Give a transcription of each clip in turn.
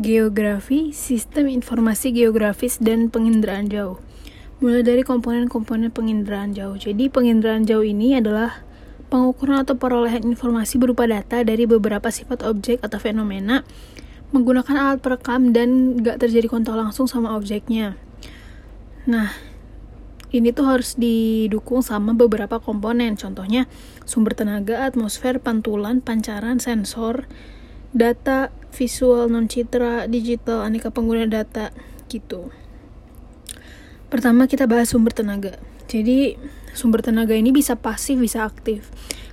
Geografi, Sistem Informasi Geografis, dan Penginderaan Jauh. Mulai dari komponen-komponen penginderaan jauh. Jadi, penginderaan jauh ini adalah pengukuran atau perolehan informasi berupa data dari beberapa sifat objek atau fenomena menggunakan alat perekam dan gak terjadi kontak langsung sama objeknya. Nah, ini tuh harus didukung sama beberapa komponen. Contohnya, sumber tenaga, atmosfer, pantulan, pancaran, sensor, data, visual, non citra, digital, aneka pengguna data gitu. Pertama kita bahas sumber tenaga. Jadi sumber tenaga ini bisa pasif, bisa aktif.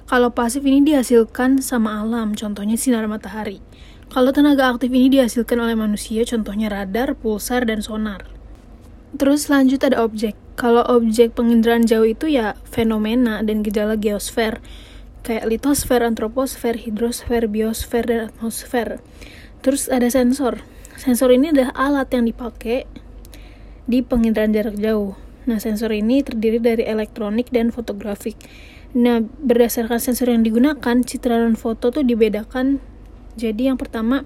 Kalau pasif ini dihasilkan sama alam, contohnya sinar matahari. Kalau tenaga aktif ini dihasilkan oleh manusia, contohnya radar, pulsar, dan sonar. Terus lanjut ada objek. Kalau objek penginderaan jauh itu ya fenomena dan gejala geosfer kayak litosfer, antroposfer, hidrosfer, biosfer, dan atmosfer. Terus ada sensor. Sensor ini adalah alat yang dipakai di penginderaan jarak jauh. Nah, sensor ini terdiri dari elektronik dan fotografik. Nah, berdasarkan sensor yang digunakan, citra dan foto tuh dibedakan. Jadi yang pertama,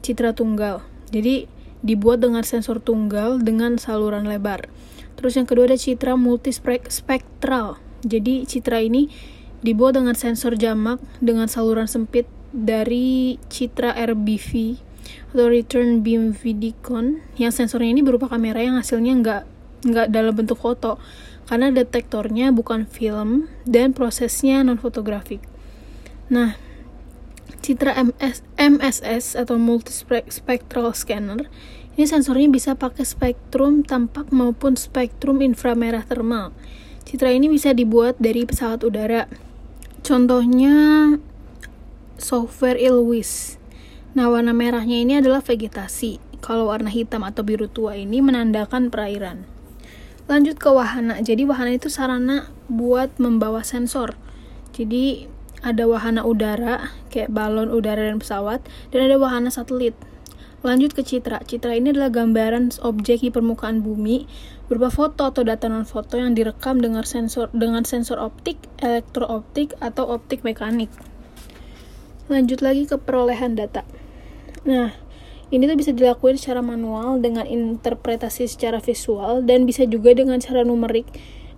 citra tunggal. Jadi dibuat dengan sensor tunggal dengan saluran lebar. Terus yang kedua ada citra multispektral. Jadi citra ini dibuat dengan sensor jamak dengan saluran sempit dari citra RBV atau Return Beam Vidicon yang sensornya ini berupa kamera yang hasilnya nggak nggak dalam bentuk foto karena detektornya bukan film dan prosesnya non fotografik. Nah, citra MS, MSS atau multispectral scanner ini sensornya bisa pakai spektrum tampak maupun spektrum inframerah thermal. Citra ini bisa dibuat dari pesawat udara Contohnya software Ilwis. Nah, warna merahnya ini adalah vegetasi. Kalau warna hitam atau biru tua ini menandakan perairan. Lanjut ke wahana. Jadi wahana itu sarana buat membawa sensor. Jadi ada wahana udara kayak balon udara dan pesawat dan ada wahana satelit. Lanjut ke citra. Citra ini adalah gambaran objek di permukaan bumi berupa foto atau data non foto yang direkam dengan sensor dengan sensor optik, elektrooptik atau optik mekanik. Lanjut lagi ke perolehan data. Nah, ini tuh bisa dilakukan secara manual dengan interpretasi secara visual dan bisa juga dengan cara numerik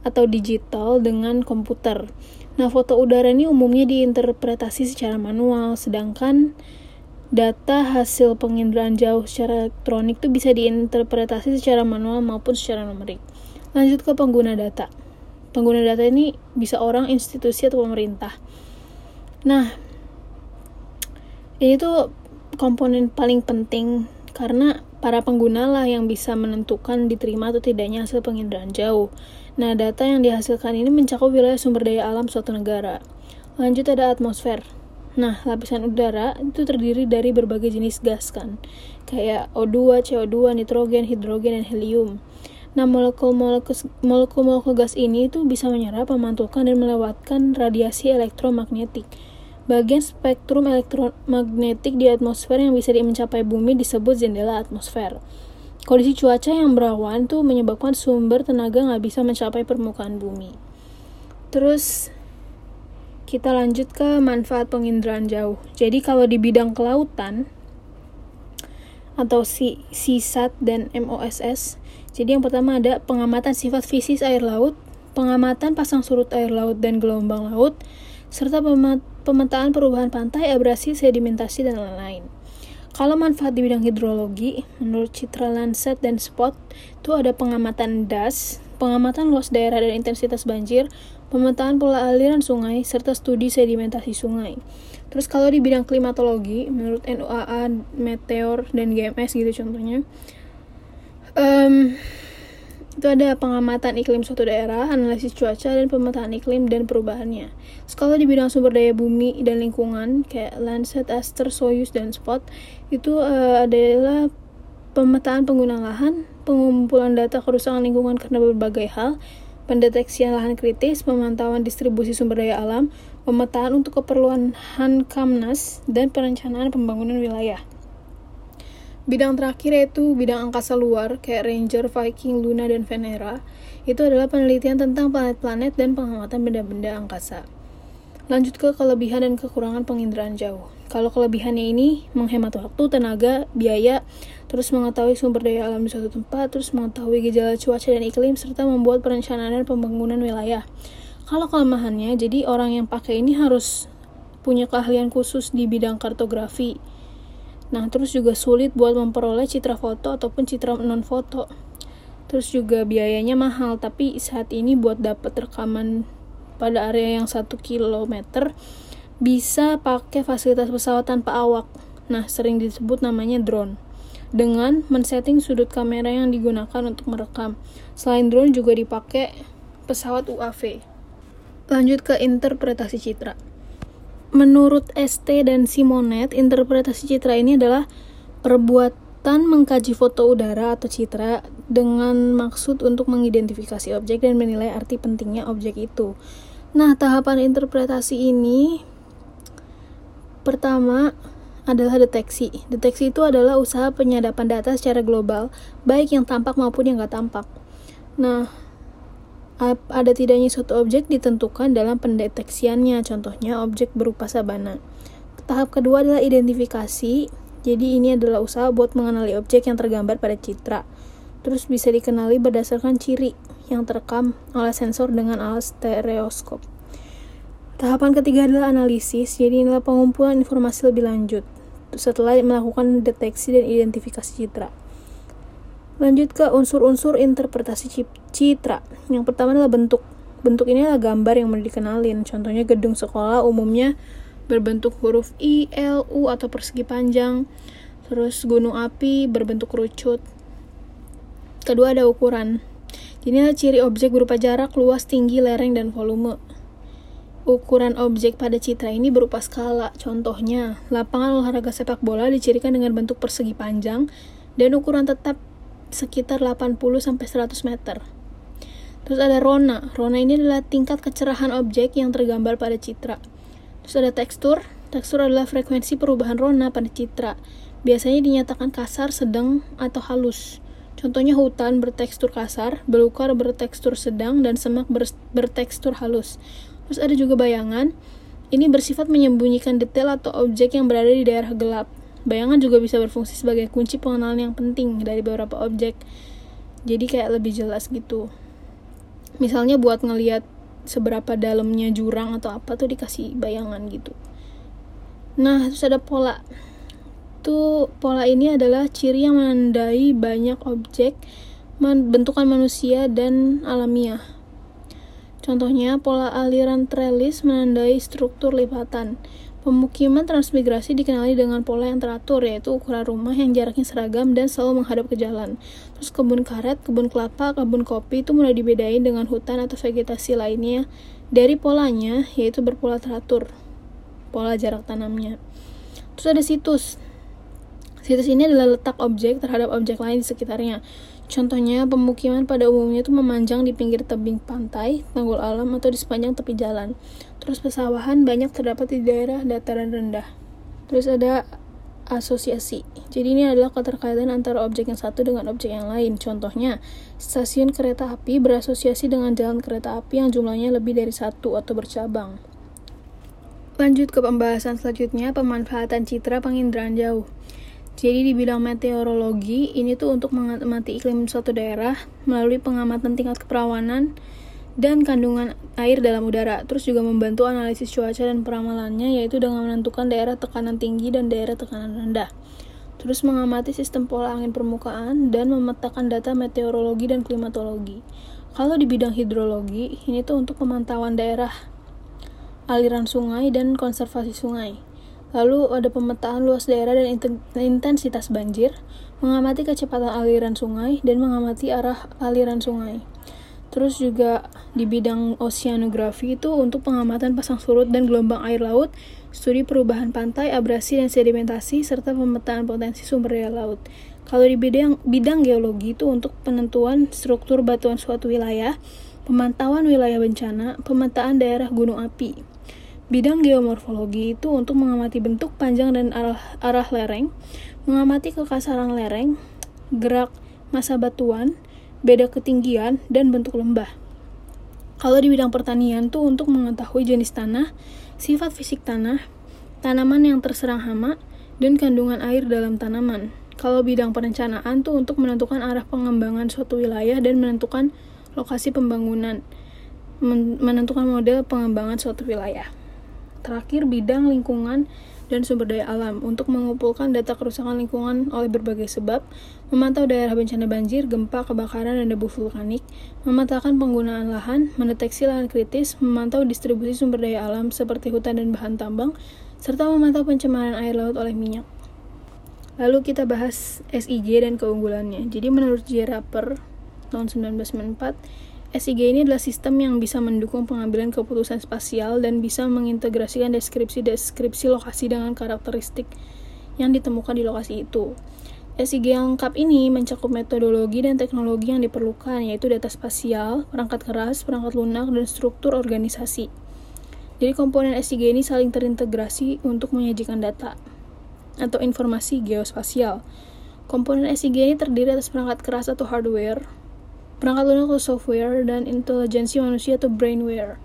atau digital dengan komputer. Nah, foto udara ini umumnya diinterpretasi secara manual, sedangkan data hasil penginderaan jauh secara elektronik itu bisa diinterpretasi secara manual maupun secara numerik. Lanjut ke pengguna data. Pengguna data ini bisa orang, institusi, atau pemerintah. Nah, ini tuh komponen paling penting karena para pengguna lah yang bisa menentukan diterima atau tidaknya hasil penginderaan jauh. Nah, data yang dihasilkan ini mencakup wilayah sumber daya alam suatu negara. Lanjut ada atmosfer. Nah, lapisan udara itu terdiri dari berbagai jenis gas kan, kayak O2, CO2, nitrogen, hidrogen, dan helium. Nah, molekul-molekul gas ini itu bisa menyerap, memantulkan, dan melewatkan radiasi elektromagnetik. Bagian spektrum elektromagnetik di atmosfer yang bisa mencapai bumi disebut jendela atmosfer. Kondisi cuaca yang berawan tuh menyebabkan sumber tenaga nggak bisa mencapai permukaan bumi. Terus kita lanjut ke manfaat penginderaan jauh. Jadi kalau di bidang kelautan atau si SISAT dan MOSS. Jadi yang pertama ada pengamatan sifat fisik air laut, pengamatan pasang surut air laut dan gelombang laut, serta pemetaan perubahan pantai, abrasi, sedimentasi, dan lain-lain. Kalau manfaat di bidang hidrologi, menurut Citra Lancet dan Spot, itu ada pengamatan DAS, pengamatan luas daerah dan intensitas banjir, pemetaan pola aliran sungai, serta studi sedimentasi sungai. Terus kalau di bidang klimatologi, menurut NOAA, Meteor, dan GMS gitu contohnya, um, itu ada pengamatan iklim suatu daerah, analisis cuaca, dan pemetaan iklim dan perubahannya. Terus kalau di bidang sumber daya bumi dan lingkungan, kayak Lancet, Aster, Soyuz, dan Spot, itu uh, adalah pemetaan pengguna lahan, pengumpulan data kerusakan lingkungan karena berbagai hal, pendeteksian lahan kritis, pemantauan distribusi sumber daya alam, pemetaan untuk keperluan Hankamnas, dan perencanaan pembangunan wilayah. Bidang terakhir yaitu bidang angkasa luar, kayak Ranger, Viking, Luna, dan Venera. Itu adalah penelitian tentang planet-planet dan pengamatan benda-benda angkasa. Lanjut ke kelebihan dan kekurangan penginderaan jauh. Kalau kelebihannya ini menghemat waktu, tenaga, biaya, terus mengetahui sumber daya alam di suatu tempat, terus mengetahui gejala cuaca dan iklim, serta membuat perencanaan dan pembangunan wilayah. Kalau kelemahannya, jadi orang yang pakai ini harus punya keahlian khusus di bidang kartografi. Nah, terus juga sulit buat memperoleh citra foto ataupun citra non foto. Terus juga biayanya mahal, tapi saat ini buat dapat rekaman pada area yang 1 km bisa pakai fasilitas pesawat tanpa awak. Nah, sering disebut namanya drone. Dengan men-setting sudut kamera yang digunakan untuk merekam. Selain drone juga dipakai pesawat UAV. Lanjut ke interpretasi citra. Menurut ST dan Simonet, interpretasi citra ini adalah perbuatan mengkaji foto udara atau citra dengan maksud untuk mengidentifikasi objek dan menilai arti pentingnya objek itu. Nah, tahapan interpretasi ini Pertama adalah deteksi. Deteksi itu adalah usaha penyadapan data secara global, baik yang tampak maupun yang nggak tampak. Nah, ada tidaknya suatu objek ditentukan dalam pendeteksiannya, contohnya objek berupa sabana. Tahap kedua adalah identifikasi. Jadi ini adalah usaha buat mengenali objek yang tergambar pada citra. Terus bisa dikenali berdasarkan ciri yang terekam oleh sensor dengan alat stereoskop. Tahapan ketiga adalah analisis, jadi inilah pengumpulan informasi lebih lanjut setelah melakukan deteksi dan identifikasi citra. Lanjut ke unsur-unsur interpretasi citra. Yang pertama adalah bentuk. Bentuk ini adalah gambar yang mau dikenalin. Contohnya gedung sekolah umumnya berbentuk huruf I, L, U atau persegi panjang. Terus gunung api berbentuk kerucut. Kedua ada ukuran. Ini adalah ciri objek berupa jarak, luas, tinggi, lereng, dan volume. Ukuran objek pada citra ini berupa skala. Contohnya, lapangan olahraga sepak bola dicirikan dengan bentuk persegi panjang dan ukuran tetap sekitar 80-100 meter. Terus ada rona. Rona ini adalah tingkat kecerahan objek yang tergambar pada citra. Terus ada tekstur. Tekstur adalah frekuensi perubahan rona pada citra. Biasanya dinyatakan kasar, sedang, atau halus. Contohnya hutan bertekstur kasar, belukar bertekstur sedang, dan semak bertekstur halus. Terus ada juga bayangan. Ini bersifat menyembunyikan detail atau objek yang berada di daerah gelap. Bayangan juga bisa berfungsi sebagai kunci pengenalan yang penting dari beberapa objek. Jadi kayak lebih jelas gitu. Misalnya buat ngelihat seberapa dalamnya jurang atau apa tuh dikasih bayangan gitu. Nah, terus ada pola. Tuh pola ini adalah ciri yang menandai banyak objek bentukan manusia dan alamiah Contohnya, pola aliran trellis menandai struktur lipatan. Pemukiman transmigrasi dikenali dengan pola yang teratur, yaitu ukuran rumah yang jaraknya seragam dan selalu menghadap ke jalan. Terus kebun karet, kebun kelapa, kebun kopi itu mulai dibedain dengan hutan atau vegetasi lainnya dari polanya, yaitu berpola teratur, pola jarak tanamnya. Terus ada situs. Situs ini adalah letak objek terhadap objek lain di sekitarnya. Contohnya, pemukiman pada umumnya itu memanjang di pinggir tebing pantai, tanggul alam, atau di sepanjang tepi jalan. Terus pesawahan banyak terdapat di daerah dataran rendah. Terus ada asosiasi. Jadi ini adalah keterkaitan antara objek yang satu dengan objek yang lain. Contohnya, stasiun kereta api berasosiasi dengan jalan kereta api yang jumlahnya lebih dari satu atau bercabang. Lanjut ke pembahasan selanjutnya, pemanfaatan citra penginderaan jauh. Jadi di bidang meteorologi ini tuh untuk mengamati iklim suatu daerah melalui pengamatan tingkat keperawanan dan kandungan air dalam udara. Terus juga membantu analisis cuaca dan peramalannya yaitu dengan menentukan daerah tekanan tinggi dan daerah tekanan rendah. Terus mengamati sistem pola angin permukaan dan memetakan data meteorologi dan klimatologi. Kalau di bidang hidrologi, ini tuh untuk pemantauan daerah aliran sungai dan konservasi sungai. Lalu ada pemetaan luas daerah dan intensitas banjir, mengamati kecepatan aliran sungai, dan mengamati arah aliran sungai. Terus juga di bidang oceanografi itu untuk pengamatan pasang surut dan gelombang air laut, studi perubahan pantai, abrasi dan sedimentasi, serta pemetaan potensi sumber daya laut. Kalau di bidang, bidang geologi itu untuk penentuan struktur batuan suatu wilayah, pemantauan wilayah bencana, pemetaan daerah gunung api. Bidang geomorfologi itu untuk mengamati bentuk panjang dan arah, arah lereng, mengamati kekasaran lereng, gerak masa batuan, beda ketinggian, dan bentuk lembah. Kalau di bidang pertanian tuh untuk mengetahui jenis tanah, sifat fisik tanah, tanaman yang terserang hama, dan kandungan air dalam tanaman. Kalau bidang perencanaan tuh untuk menentukan arah pengembangan suatu wilayah dan menentukan lokasi pembangunan, menentukan model pengembangan suatu wilayah. Terakhir, bidang lingkungan dan sumber daya alam untuk mengumpulkan data kerusakan lingkungan oleh berbagai sebab, memantau daerah bencana banjir, gempa, kebakaran, dan debu vulkanik, memetakan penggunaan lahan, mendeteksi lahan kritis, memantau distribusi sumber daya alam seperti hutan dan bahan tambang, serta memantau pencemaran air laut oleh minyak. Lalu kita bahas SIG dan keunggulannya. Jadi menurut J. Rapper tahun 1994, SIG ini adalah sistem yang bisa mendukung pengambilan keputusan spasial dan bisa mengintegrasikan deskripsi-deskripsi lokasi dengan karakteristik yang ditemukan di lokasi itu. SIG yang lengkap ini mencakup metodologi dan teknologi yang diperlukan, yaitu data spasial, perangkat keras, perangkat lunak, dan struktur organisasi. Jadi komponen SIG ini saling terintegrasi untuk menyajikan data atau informasi geospasial. Komponen SIG ini terdiri atas perangkat keras atau hardware, perangkat lunak atau software, dan intelijensi manusia atau brainware.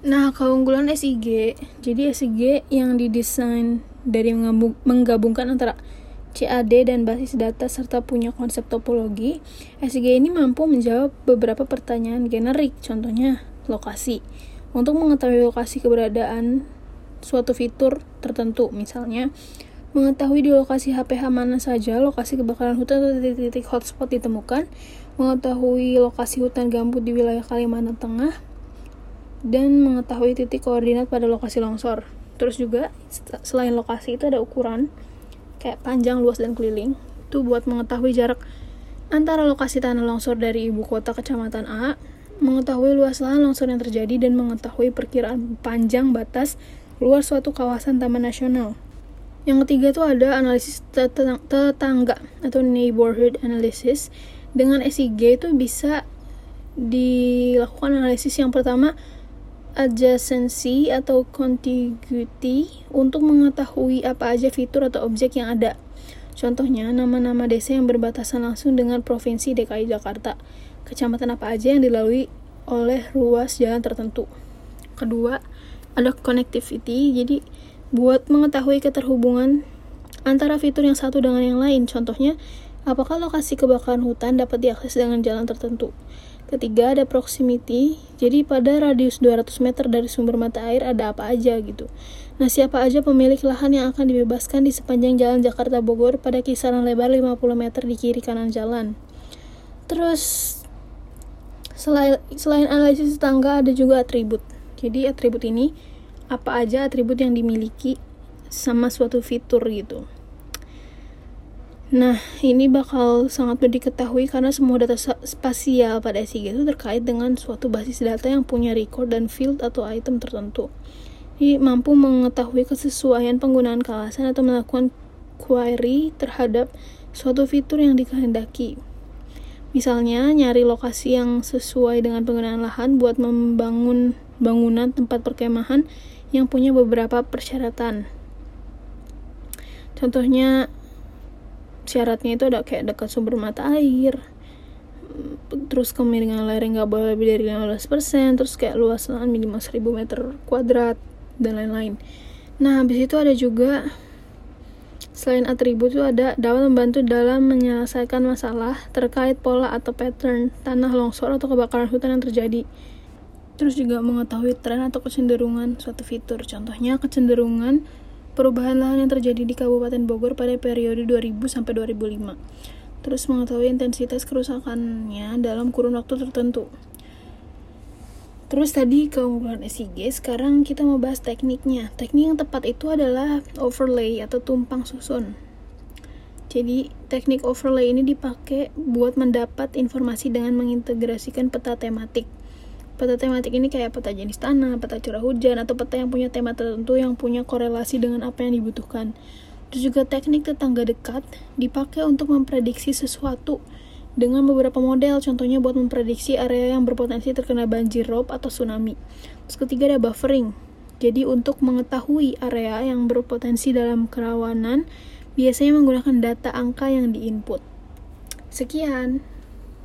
Nah, keunggulan SIG, jadi SIG yang didesain dari menggabungkan antara CAD dan basis data serta punya konsep topologi, SIG ini mampu menjawab beberapa pertanyaan generik, contohnya lokasi. Untuk mengetahui lokasi keberadaan suatu fitur tertentu, misalnya mengetahui di lokasi HPH mana saja lokasi kebakaran hutan atau titik-titik hotspot ditemukan, mengetahui lokasi hutan gambut di wilayah Kalimantan Tengah, dan mengetahui titik koordinat pada lokasi longsor. Terus juga selain lokasi itu ada ukuran kayak panjang, luas, dan keliling. Itu buat mengetahui jarak antara lokasi tanah longsor dari ibu kota kecamatan A, mengetahui luas lahan longsor yang terjadi, dan mengetahui perkiraan panjang batas luar suatu kawasan taman nasional. Yang ketiga itu ada analisis tetangga atau neighborhood analysis. Dengan SIG itu bisa dilakukan analisis yang pertama adjacency atau contiguity untuk mengetahui apa aja fitur atau objek yang ada. Contohnya, nama-nama desa yang berbatasan langsung dengan Provinsi DKI Jakarta. Kecamatan apa aja yang dilalui oleh ruas jalan tertentu. Kedua, ada connectivity. Jadi, buat mengetahui keterhubungan antara fitur yang satu dengan yang lain. Contohnya, apakah lokasi kebakaran hutan dapat diakses dengan jalan tertentu. Ketiga, ada proximity. Jadi pada radius 200 meter dari sumber mata air ada apa aja gitu. Nah, siapa aja pemilik lahan yang akan dibebaskan di sepanjang jalan Jakarta Bogor pada kisaran lebar 50 meter di kiri kanan jalan. Terus selain selain analisis tetangga ada juga atribut. Jadi atribut ini apa aja atribut yang dimiliki sama suatu fitur gitu. Nah, ini bakal sangat diketahui karena semua data spasial pada SIG itu terkait dengan suatu basis data yang punya record dan field atau item tertentu. Jadi, mampu mengetahui kesesuaian penggunaan kawasan atau melakukan query terhadap suatu fitur yang dikehendaki. Misalnya, nyari lokasi yang sesuai dengan penggunaan lahan buat membangun bangunan tempat perkemahan yang punya beberapa persyaratan. Contohnya syaratnya itu ada kayak dekat sumber mata air, terus kemiringan lereng nggak boleh lebih dari 15%, terus kayak luas lahan minimal 1000 meter kuadrat dan lain-lain. Nah, habis itu ada juga selain atribut itu ada dapat membantu dalam menyelesaikan masalah terkait pola atau pattern tanah longsor atau kebakaran hutan yang terjadi terus juga mengetahui tren atau kecenderungan suatu fitur. Contohnya kecenderungan perubahan lahan yang terjadi di Kabupaten Bogor pada periode 2000 sampai 2005. Terus mengetahui intensitas kerusakannya dalam kurun waktu tertentu. Terus tadi keunggulan SIG, sekarang kita mau bahas tekniknya. Teknik yang tepat itu adalah overlay atau tumpang susun. Jadi, teknik overlay ini dipakai buat mendapat informasi dengan mengintegrasikan peta tematik. Peta tematik ini kayak peta jenis tanah, peta curah hujan, atau peta yang punya tema tertentu yang punya korelasi dengan apa yang dibutuhkan. Terus juga teknik tetangga dekat dipakai untuk memprediksi sesuatu dengan beberapa model, contohnya buat memprediksi area yang berpotensi terkena banjir rob atau tsunami. Terus ketiga ada buffering. Jadi untuk mengetahui area yang berpotensi dalam kerawanan, biasanya menggunakan data angka yang diinput. Sekian.